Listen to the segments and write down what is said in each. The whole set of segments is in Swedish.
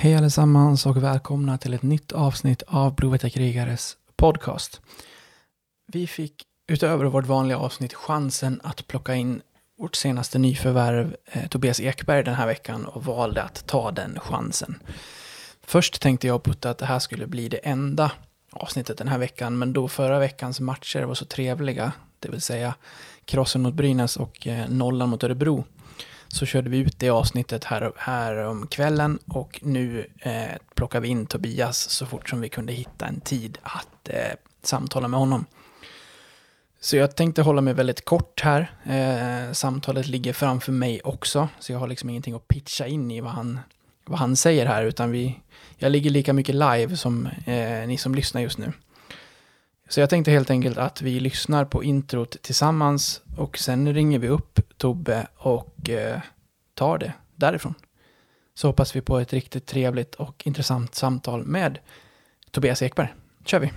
Hej allesammans och välkomna till ett nytt avsnitt av Blåvita krigares podcast. Vi fick utöver vårt vanliga avsnitt chansen att plocka in vårt senaste nyförvärv eh, Tobias Ekberg den här veckan och valde att ta den chansen. Först tänkte jag putta att det här skulle bli det enda avsnittet den här veckan, men då förra veckans matcher var så trevliga, det vill säga krossen mot Brynäs och eh, nollan mot Örebro, så körde vi ut det avsnittet här, här om kvällen och nu eh, plockar vi in Tobias så fort som vi kunde hitta en tid att eh, samtala med honom. Så jag tänkte hålla mig väldigt kort här. Eh, samtalet ligger framför mig också, så jag har liksom ingenting att pitcha in i vad han, vad han säger här, utan vi, jag ligger lika mycket live som eh, ni som lyssnar just nu. Så jag tänkte helt enkelt att vi lyssnar på introt tillsammans och sen ringer vi upp Tobbe och eh, tar det därifrån. Så hoppas vi på ett riktigt trevligt och intressant samtal med Tobias Ekberg. kör vi!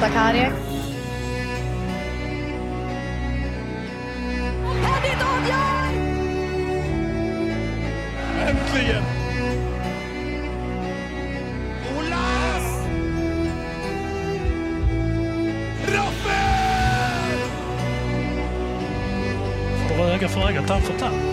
Tack, tanto a.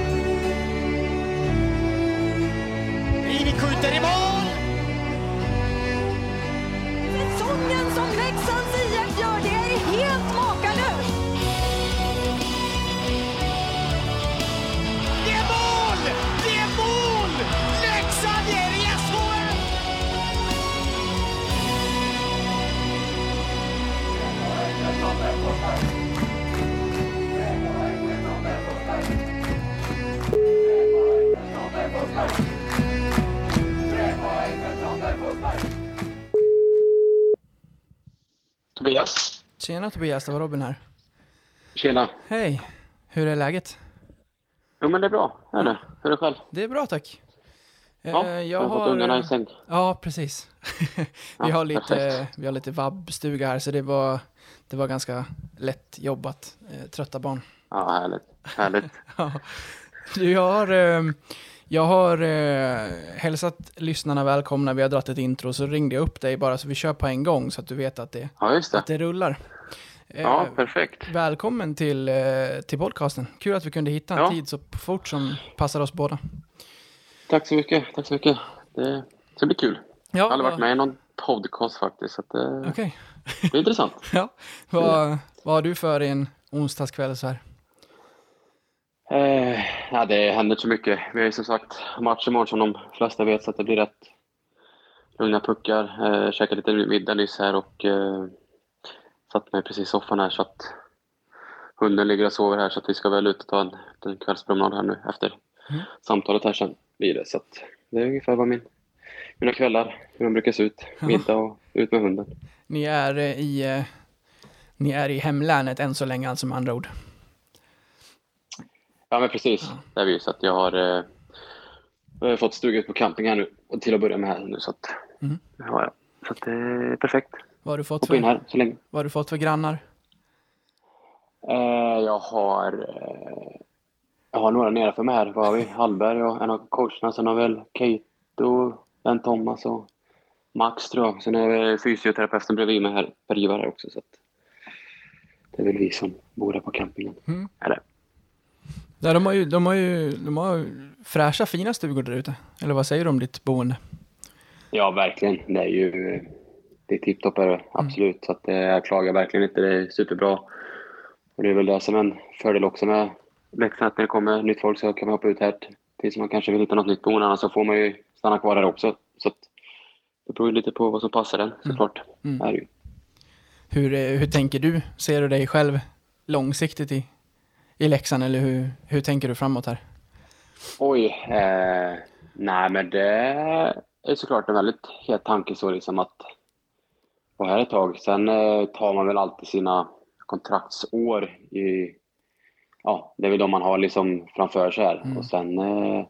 Tjena Tobias, det var Robin här. Tjena. Hej, hur är läget? Jo men det är bra. Är det? Hur är det själv? Det är bra tack. Ja, Eh, jag har fått ungarna i säng. Ja, precis. vi, Ja, har lite, perfekt. vi har lite vabbstuga här, så det var, det var ganska lätt jobbat. Eh, trötta barn. Ja, härligt. Härligt. Ja. Jag har, eh, jag har hälsat lyssnarna välkomna. Vi har dragit ett intro, så ringde jag upp dig bara så vi kör på en gång så att du vet att det, Ja, det. att det rullar. Eh, Ja, perfekt. välkommen till, eh, till podcasten. Kul att vi kunde hitta en Ja. tid så fort som passar oss båda. Tack så mycket. Tack så mycket. Det ska bli kul. Ja, Jag har aldrig varit med i någon podcast faktiskt, så det Okej. blir intressant. Ja. Vad, vad har du för en onsdagskväll så här? Eh, ja, det händer inte så mycket. Vi har ju som sagt match imorgon som de flesta vet, så att det blir rätt lugna puckar. Eh, käkade lite middag nyss här och eh, satt mig precis i soffan här så att hunden ligger och sover här så att vi ska väl ut och ta en, en kvällspromenad här nu efter Mm. samtalet här sen blir det. Så att det är ungefär vad min, mina kvällar, hur de brukar se ut. Ja. Middag och ut med hunden. Ni är eh, i, eh, ni är i hemlänet än så länge, alltså med andra ord. Ja men precis, det är vi. Så att jag har, eh, jag har fått stuga ut på camping här nu och till att börja med här nu så att Mm. ja, ja. Så att det är perfekt. Vad har du fått för, här så länge. vad har du fått för grannar? Eh, jag har eh, jag har några nedanför mig här. Vad har vi? Hallberg och en av coacherna. Sen har väl Keito, Ben Thomas och Max tror jag. Sen har vi fysioterapeuten bredvid mig här, Per-Ivar här också. Så det är väl vi som bor här på campingen. Mm. Är det. Ja, de har ju, de har ju de har fräscha, fina stugor där ute. Eller vad säger du om ditt boende? Ja, verkligen. Det är ju det är tipptopp det, absolut. Så att, eh, jag klagar verkligen inte. Det är superbra. Och det är väl det som är en fördel också med Leksand, att när det kommer nytt folk så kan man hoppa ut här tills man kanske vill hitta något nytt boende. Annars så får man ju stanna kvar här också. Så att, det beror ju lite på vad som passar en såklart. Mm. Är det ju. Hur, eh, hur tänker du? Ser du dig själv långsiktigt i, i Leksand eller hur, hur tänker du framåt här? Oj. Eh, nej, men det är såklart en väldigt het tanke så liksom att vara här ett tag. Sen eh, tar man väl alltid sina kontraktsår i... Ja, det är väl de man har liksom framför sig här. Mm. Och sen... Eh,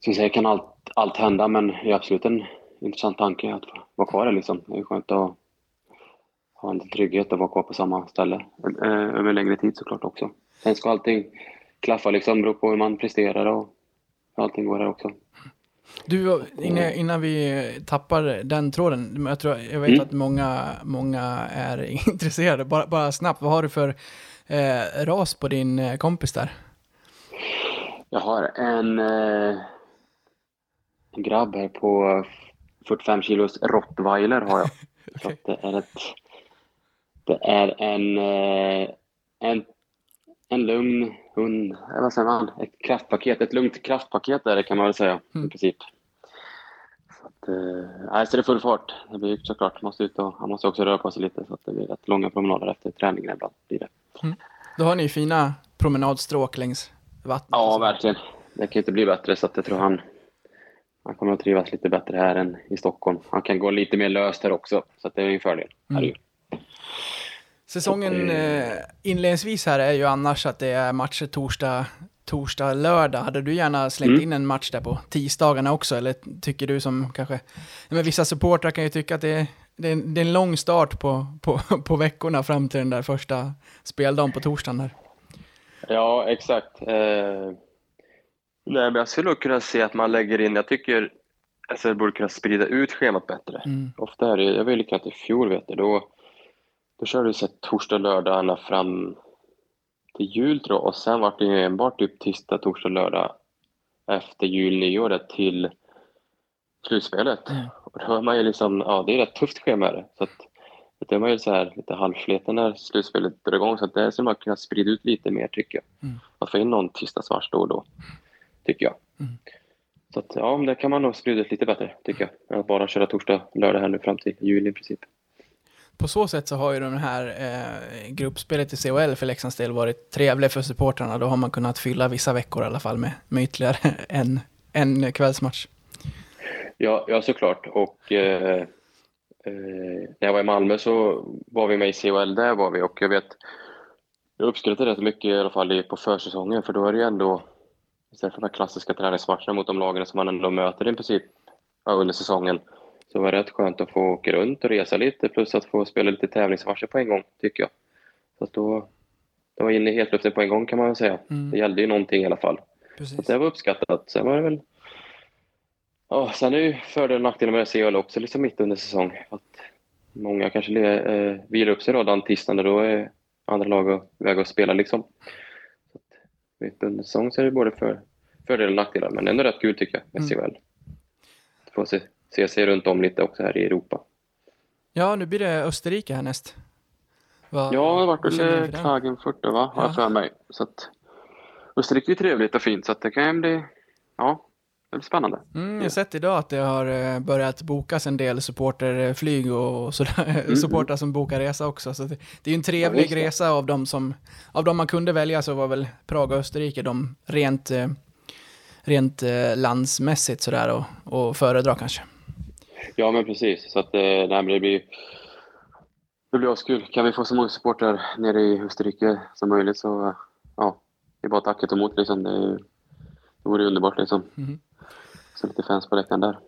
som säger kan allt, allt hända, men det är absolut en intressant tanke att vara kvar här liksom. Det är skönt att ha en trygghet att vara kvar på samma ställe eh, över längre tid såklart också. Sen ska allting klaffa liksom, beror på hur man presterar och hur allting går här också. Du, innan, innan vi tappar den tråden, jag, tror, jag vet Mm. att många, många är intresserade. Bara, bara snabbt, vad har du för eh, ras på din eh, kompis där? Jag har en, eh, en grabb här på 45 kilos rottweiler har jag. Att det är ett, det är en, eh, en, en lugn hund, vad säger man, ett kraftpaket, ett lugnt kraftpaket är det kan man väl säga Mm. i princip. Så att, eh, så det är full fart. Det blir såklart, måste ut och, han måste också röra på sig lite så att det blir rätt långa promenader efter träningen ibland. Blir det. Då har ni fina promenadstråk längs vattnet. Ja, verkligen. Det kan inte bli bättre så att jag tror han, han kommer att trivas lite bättre här än i Stockholm. Han kan gå lite mer löst här också, så det är en fördel. Ju. Säsongen eh, inledningsvis här är ju annars att det är matcher torsdag, torsdag, lördag. Hade du gärna slängt Mm. in en match där på tisdagarna också? Eller tycker du som kanske... Men vissa supportrar kan ju tycka att det är, det är, en, det är en lång start på, på, på veckorna fram till den där första speldagen på torsdagen. Där. Ja, exakt. Eh, nej, men jag skulle nog kunna se att man lägger in, jag tycker SHL borde kunna sprida ut schemat bättre. Mm. Ofta är det, jag var ju likadant i fjol vet du, då, då körde vi så här torsdag, lördag ända fram till jul tror jag och sen var det ju enbart typ tisdag, torsdag, lördag efter jul, nyår till slutspelet. Mm. Och då är man ju liksom, ja det är ett tufft schema det. Så att, då är man ju så här lite halvsleten när slutspelet drar igång så att det skulle man kunna sprida ut lite mer tycker jag. Mm. Att få in någon tisdagsmatch då och då, tycker jag. Mm. Så att, ja, det kan man nog sprida ut lite bättre tycker jag. Än att bara köra torsdag, lördag här nu fram till juli i princip. På så sätt så har ju den här eh, gruppspelet i CHL för Leksands del varit trevligt för supportrarna. Då har man kunnat fylla vissa veckor i alla fall med, med ytterligare en, en kvällsmatch. Ja, ja såklart. Och eh, eh, när jag var i Malmö så var vi med i CHL där var vi och jag vet jag uppskattade rätt mycket i alla fall på försäsongen för då är det ju ändå istället för de här klassiska träningsmatcherna mot de lagen som man ändå möter i princip ja, under säsongen så var det rätt skönt att få åka runt och resa lite plus att få spela lite tävlingsmatcher på en gång tycker jag. Så att då, då var jag inne i hetluften på en gång kan man säga. Mm. Det gällde ju någonting i alla fall. Precis. Det var uppskattat. Sen var det väl... Ja, sen är ju fördel och nackdelar med CHL också liksom mitt under säsong. Att många kanske le, eh, vilar upp sig då den tisdagen då är andra lag iväg och spelar liksom. Så att, mitt under säsong så är det både för, fördelar och nackdelar. Men ändå rätt kul tycker jag med Mm. CHL. Få se, se sig runt om lite också här i Europa. Ja, nu blir det Österrike härnäst. Va, Ja, det du väl? Klagenfurt va? Har Ja. jag för mig. Så att Österrike är trevligt och fint så att det kan bli... Ja, det blir spännande. Mm, jag har sett idag att det har eh, börjat bokas en del supporterflyg och sådär, supportrar som bokar resa också. Så det, det är ju en trevlig ja. resa av dem som, av dem man kunde välja så var väl Prag och Österrike de rent, eh, rent eh, landsmässigt sådär och, och föredra kanske. Ja, men precis. Så att, eh, nej, men det blir det blir askul. Kan vi få så många supportrar nere i Österrike som möjligt så ja, det är bara tacket emot liksom. Det, är- det vore underbart liksom. Mhm. Så lite fans på läktaren där.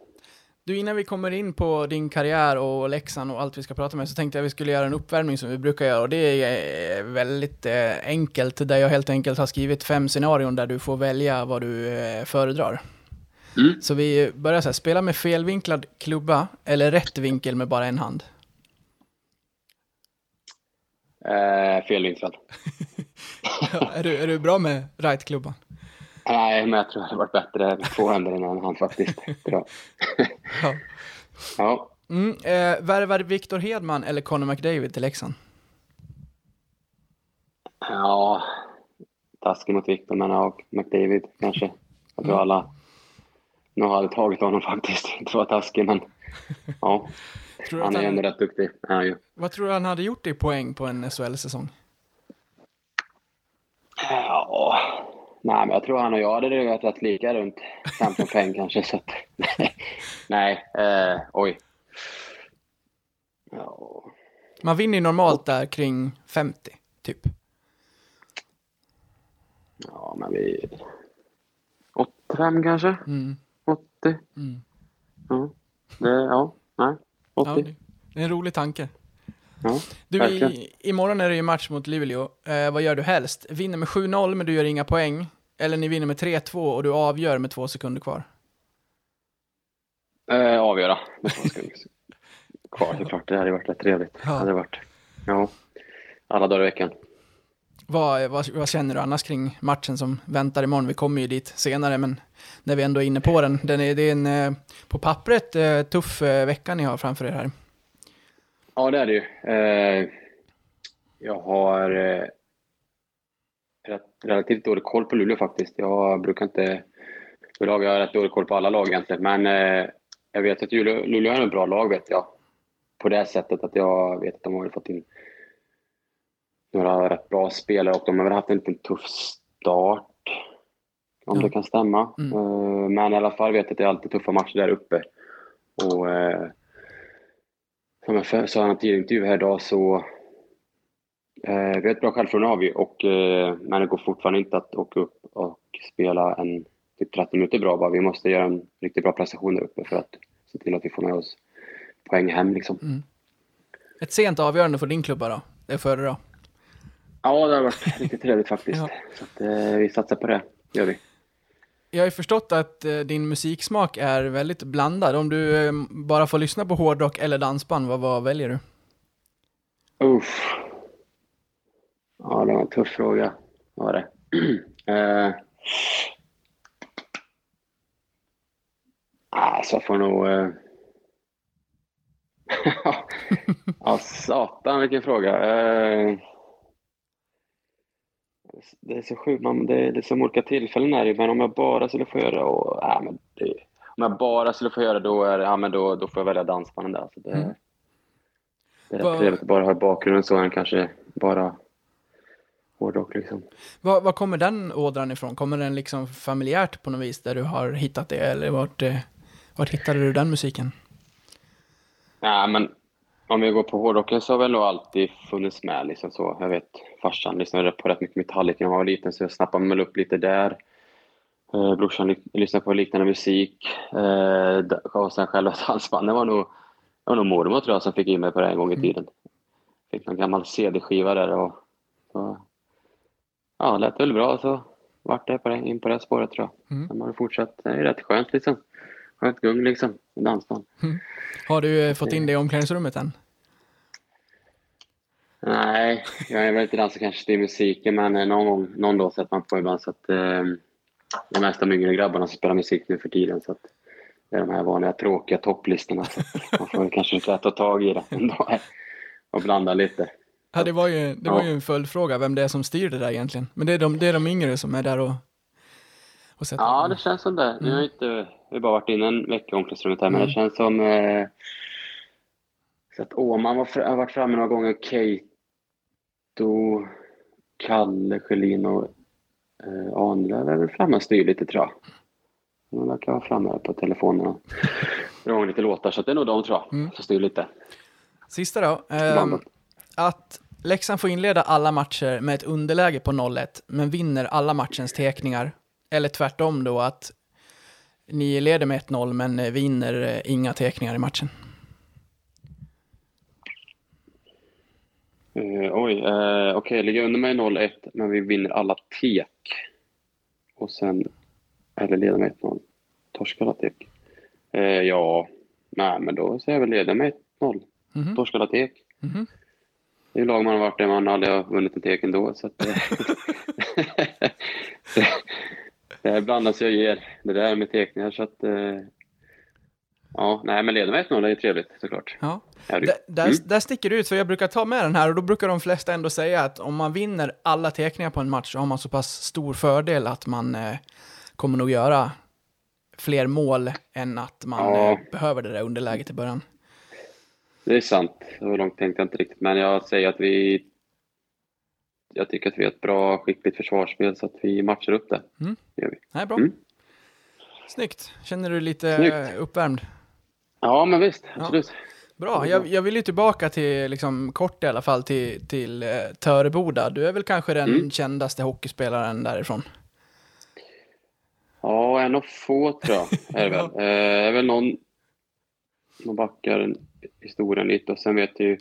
Du, innan vi kommer in på din karriär och Leksand och allt vi ska prata med så tänkte jag vi skulle göra en uppvärmning som vi brukar göra och det är eh, väldigt eh, enkelt där jag helt enkelt har skrivit fem scenarion där du får välja vad du föredrar. Mm. Så vi börjar så här, spela med felvinklad klubba eller rätt vinkel med bara en hand. Eh, felvinklad. är, du, är du bra med right-klubban? Nej, men jag tror det hade varit bättre med två händer än en hand faktiskt. Ja. Ja, Mm, eh, värvar Victor Hedman eller Conor McDavid till Leksand? ja taskig mot Victor, men ja, McDavid kanske. Jag tror alla nog hade tagit honom faktiskt. Inte för att vara taskig, men ja, han att är han, ändå rätt duktig. han ju. vad tror du han hade gjort i poäng på en SHL-säsong? Ja, nej, men jag tror han och jag hade legat rätt lika runt 15 poäng kanske. Så att, nej, eh, oj. Ja, Man vinner ju normalt där kring 50, typ. ja, men vi... 85 kanske? Mm, 80? mm. Ja, det, ja, nej, 80. Ja, det, är en rolig tanke. Ja, Du, i, imorgon är det ju match mot Luleå. Eh, vad gör du helst? Vinner med 7-0 men du gör inga poäng. eller ni vinner med 3-2 och du avgör med två sekunder kvar? Eh, avgöra med två sekunder kvar såklart. Det hade varit rätt trevligt. Ja. Det hade varit. Ja. Alla dagar i veckan. Vad, vad, vad känner du annars kring matchen som väntar imorgon? Vi kommer ju dit senare, men när vi ändå är inne på den. den är, det är en eh, på pappret eh, tuff eh, vecka ni har framför er här. Ja, det är det ju. Jag har relativt dålig koll på Luleå faktiskt. Jag brukar inte... Jag har rätt dålig koll på alla lag egentligen, men jag vet att Luleå, Luleå är ett bra lag vet jag. På det sättet att jag vet att de har fått in några rätt bra spelare och de har väl haft en liten tuff start. Om Ja. det kan stämma. Mm. Eh, Men i alla fall vet jag att det är alltid tuffa matcher där uppe. Och eh, som jag sa i en tidigare intervju här idag så eh, vi har ett bra självförtroende har vi, och, eh, men det går fortfarande inte att åka upp och spela en typ 30 minuter bra bara. Vi måste göra en riktigt bra prestation där uppe för att se till att vi får med oss poäng hem liksom. Ett sent avgörande för din klubba då? Det är före då? Ja, det har varit riktigt trevligt faktiskt. Ja. Så att, eh, vi satsar på det, gör vi. Jag har ju förstått att eh, din musiksmak är väldigt blandad. Om du eh, bara får lyssna på hårdrock eller dansband, vad, vad väljer du? Uff. Ja, det var en tuff fråga. Var det? eh. Alltså, jag får nog... Eh. ja, satan vilken fråga. Eh. Det är så sjukt, man, det är liksom olika tillfällen är det, men om jag bara skulle få göra och, ja, men det, om jag bara skulle få göra då, är, ja, men då, då får jag välja dansbanden där. Så det, Mm. det är rätt trevligt att bara ha bakgrunden så än kanske bara hårdrock liksom. Var, var kommer den ådran ifrån? Kommer den liksom familjärt på något vis där du har hittat det? Eller vart, eh, vart hittade du den musiken? Nej, men om vi går på hårdrocken så har väl alltid funnits med. Liksom så. Jag vet farsan lyssnade på rätt mycket Metallica när han var liten så jag snappade mig upp lite där. Eh, brorsan ly- lyssnade på liknande musik. Eh, och sen själva dansband. Det var nog, det var nog mormor tror jag som fick in mig på det en gång i tiden. Fick någon gammal CD-skiva där och så, ja, lät väl bra så vart det på det, in på det spåret tror jag. Mm. Sen har det fortsatt. Det är rätt skönt liksom. Skönt gung liksom, dansband. Har du eh, fått in det i omklädningsrummet än? Nej, jag är väl inte som kanske styr musiken, men eh, någon gång, någon dag sätter man på ibland. Så att, eh, det är mest de yngre grabbarna som spelar musik nu för tiden. Så att, det är de här vanliga tråkiga topplistorna. Så man får kanske försöka ta tag i det en dag och blanda lite. Ja, det var ju, det var ju en följdfråga, vem det är som styr det där egentligen. Men det är de, det är de yngre som är där och, och sätter Ja, det känns som det. Nu har inte, vi har bara varit inne en vecka i omklädningsrummet här, men Mm. det känns som... Eh, så att Åman var, har varit framme några gånger. Keito, Kalle, Schelin och eh, Ahnlöv är väl framme och styr lite tror jag. De verkar vara framme på telefonerna. Drar igång lite låtar, så det är nog de tror jag, Mm. som styr lite. Sista då. Bandet. att Leksand får inleda alla matcher med ett underläge på 0-1, men vinner alla matchens tekningar. Eller tvärtom då, att ni leder med 1-0, men eh, vinner eh, inga tekningar i matchen. Eh, oj, eh, okej, ligger under med 0-1, men vi vinner alla tek. Och sen, eller leder med 1-0. Torskar alla tek. Eh, ja, nej men då säger jag väl leder med 1-0. Mhm. Torskar alla tek. Mhm. Det är ju lag man har varit där man aldrig har vunnit en tek ändå. Så att, det, det blandas och ger, det där med tekningar. Så att, eh, ja, nej men med 1-0 är ju trevligt såklart. Ja. Det- Där, där, Mm. där sticker det ut, för jag brukar ta med den här och då brukar de flesta ändå säga att om man vinner alla tekningar på en match så har man så pass stor fördel att man eh, kommer nog göra fler mål än att man Ja. eh, behöver det där underläget i början. Det är sant. Så långt tänkte jag inte riktigt. Men jag säger att vi... Jag tycker att vi har ett bra, skickligt försvarsspel så att vi matchar upp det. Mm. Det gör vi. Nej, bra. Mm. Snyggt. Känner du dig lite Snyggt. uppvärmd? Ja, men visst. Absolut. Bra. Jag, jag vill ju tillbaka till, liksom, kort i alla fall, till, till eh, Töreboda. Du är väl kanske den Mm. kändaste hockeyspelaren därifrån? Ja, en av få tror jag är det väl. Eh, är väl någon... Någon backar historien lite och sen vet jag ju...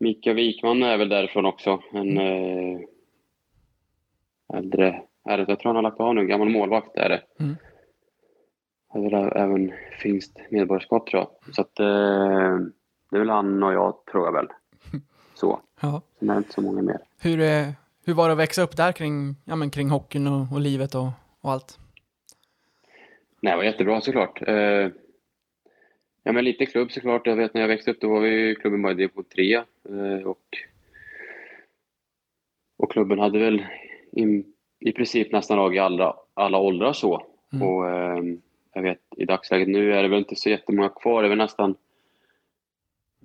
Mika Wikman är väl därifrån också. En eh, äldre det. Jag tror han har lagt av nu. Gammal målvakt är det. Mm. Har väl även finskt medborgarskap tror jag. Så att eh, det är väl han och jag tror jag väl. Så. Ja. Sen är det inte så många mer. Hur, eh, hur var det att växa upp där kring, ja, men kring hockeyn och, och livet och, och allt? Nej, det var jättebra såklart. Eh, ja, men lite klubb såklart. Jag vet när jag växte upp då var vi klubben bara i division 3. Eh, och, och klubben hade väl i, i princip nästan lag i alla, alla åldrar så. Mm. Och eh, jag vet i dagsläget nu är det väl inte så jättemånga kvar. Det är väl nästan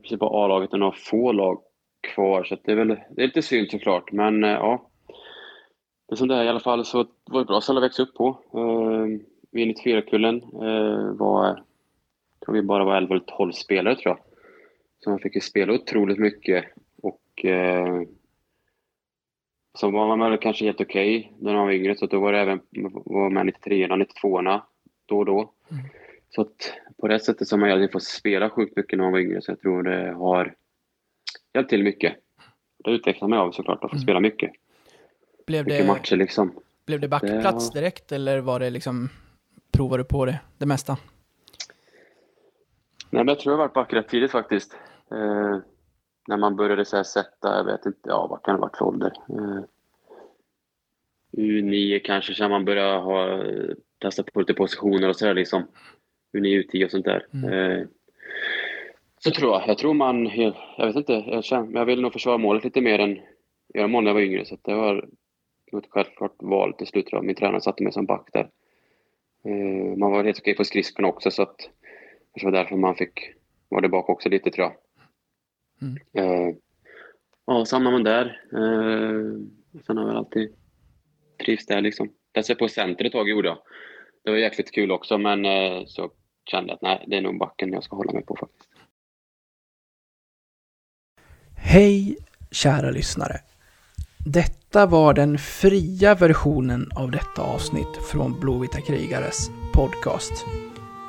princip bara A-laget och några få lag kvar. Så det är väl det är lite synd såklart. Men eh, ja, det är som det är i alla fall så var det bra ställe att växa upp på. Vi i 94-kullen eh, var, vi bara var 11 eller 12 spelare tror jag. Så man fick ju spela otroligt mycket och eh, så var man väl kanske helt okej när man var yngre så då var det även var med 93 och 92 då och då. Mm. Så att på det sättet så har man egentligen fått spela sjukt mycket när man var yngre så jag tror det har hjälpt till mycket. Det utvecklar mig av såklart att få Mm. spela mycket. Blev Mycket det, matcher liksom. blev det backplats Det direkt eller var det liksom, provade du på det, det mesta? Nej, men jag tror jag varit back rätt tidigt faktiskt. Eh, när man började så här sätta, jag vet inte, ja vad kan det varit för ålder? Eh, U9 kanske, så man började ha, testa på lite positioner och sådär liksom. U9, U10 och sånt där. Mm. Eh, så tror jag. Jag tror man, jag vet inte, jag, känner, men jag vill nog försvara målet lite mer än göra mål när jag var yngre. Så det var nog ett självklart val till slut. jag. Min tränare satte mig som back där. Eh, man var helt okej på skridskorna också så att det var därför man fick vara där bak också lite tror jag. Mm. Eh, ja, samlar man där. Eh, sen har jag väl alltid trivs där liksom. Testade på center ett tag gjorde jag. Det var jäkligt kul också men eh, så kände jag att nej, det är nog backen jag ska hålla mig på faktiskt. Hej kära lyssnare. Detta var den fria versionen av detta avsnitt från Blåvita krigares podcast.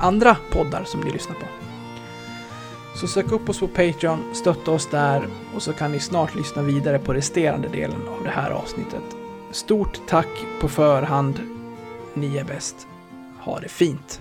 andra poddar som ni lyssnar på. Så sök upp oss på Patreon, stötta oss där och så kan ni snart lyssna vidare på resterande delen av det här avsnittet. Stort tack på förhand. Ni är bäst. Ha det fint!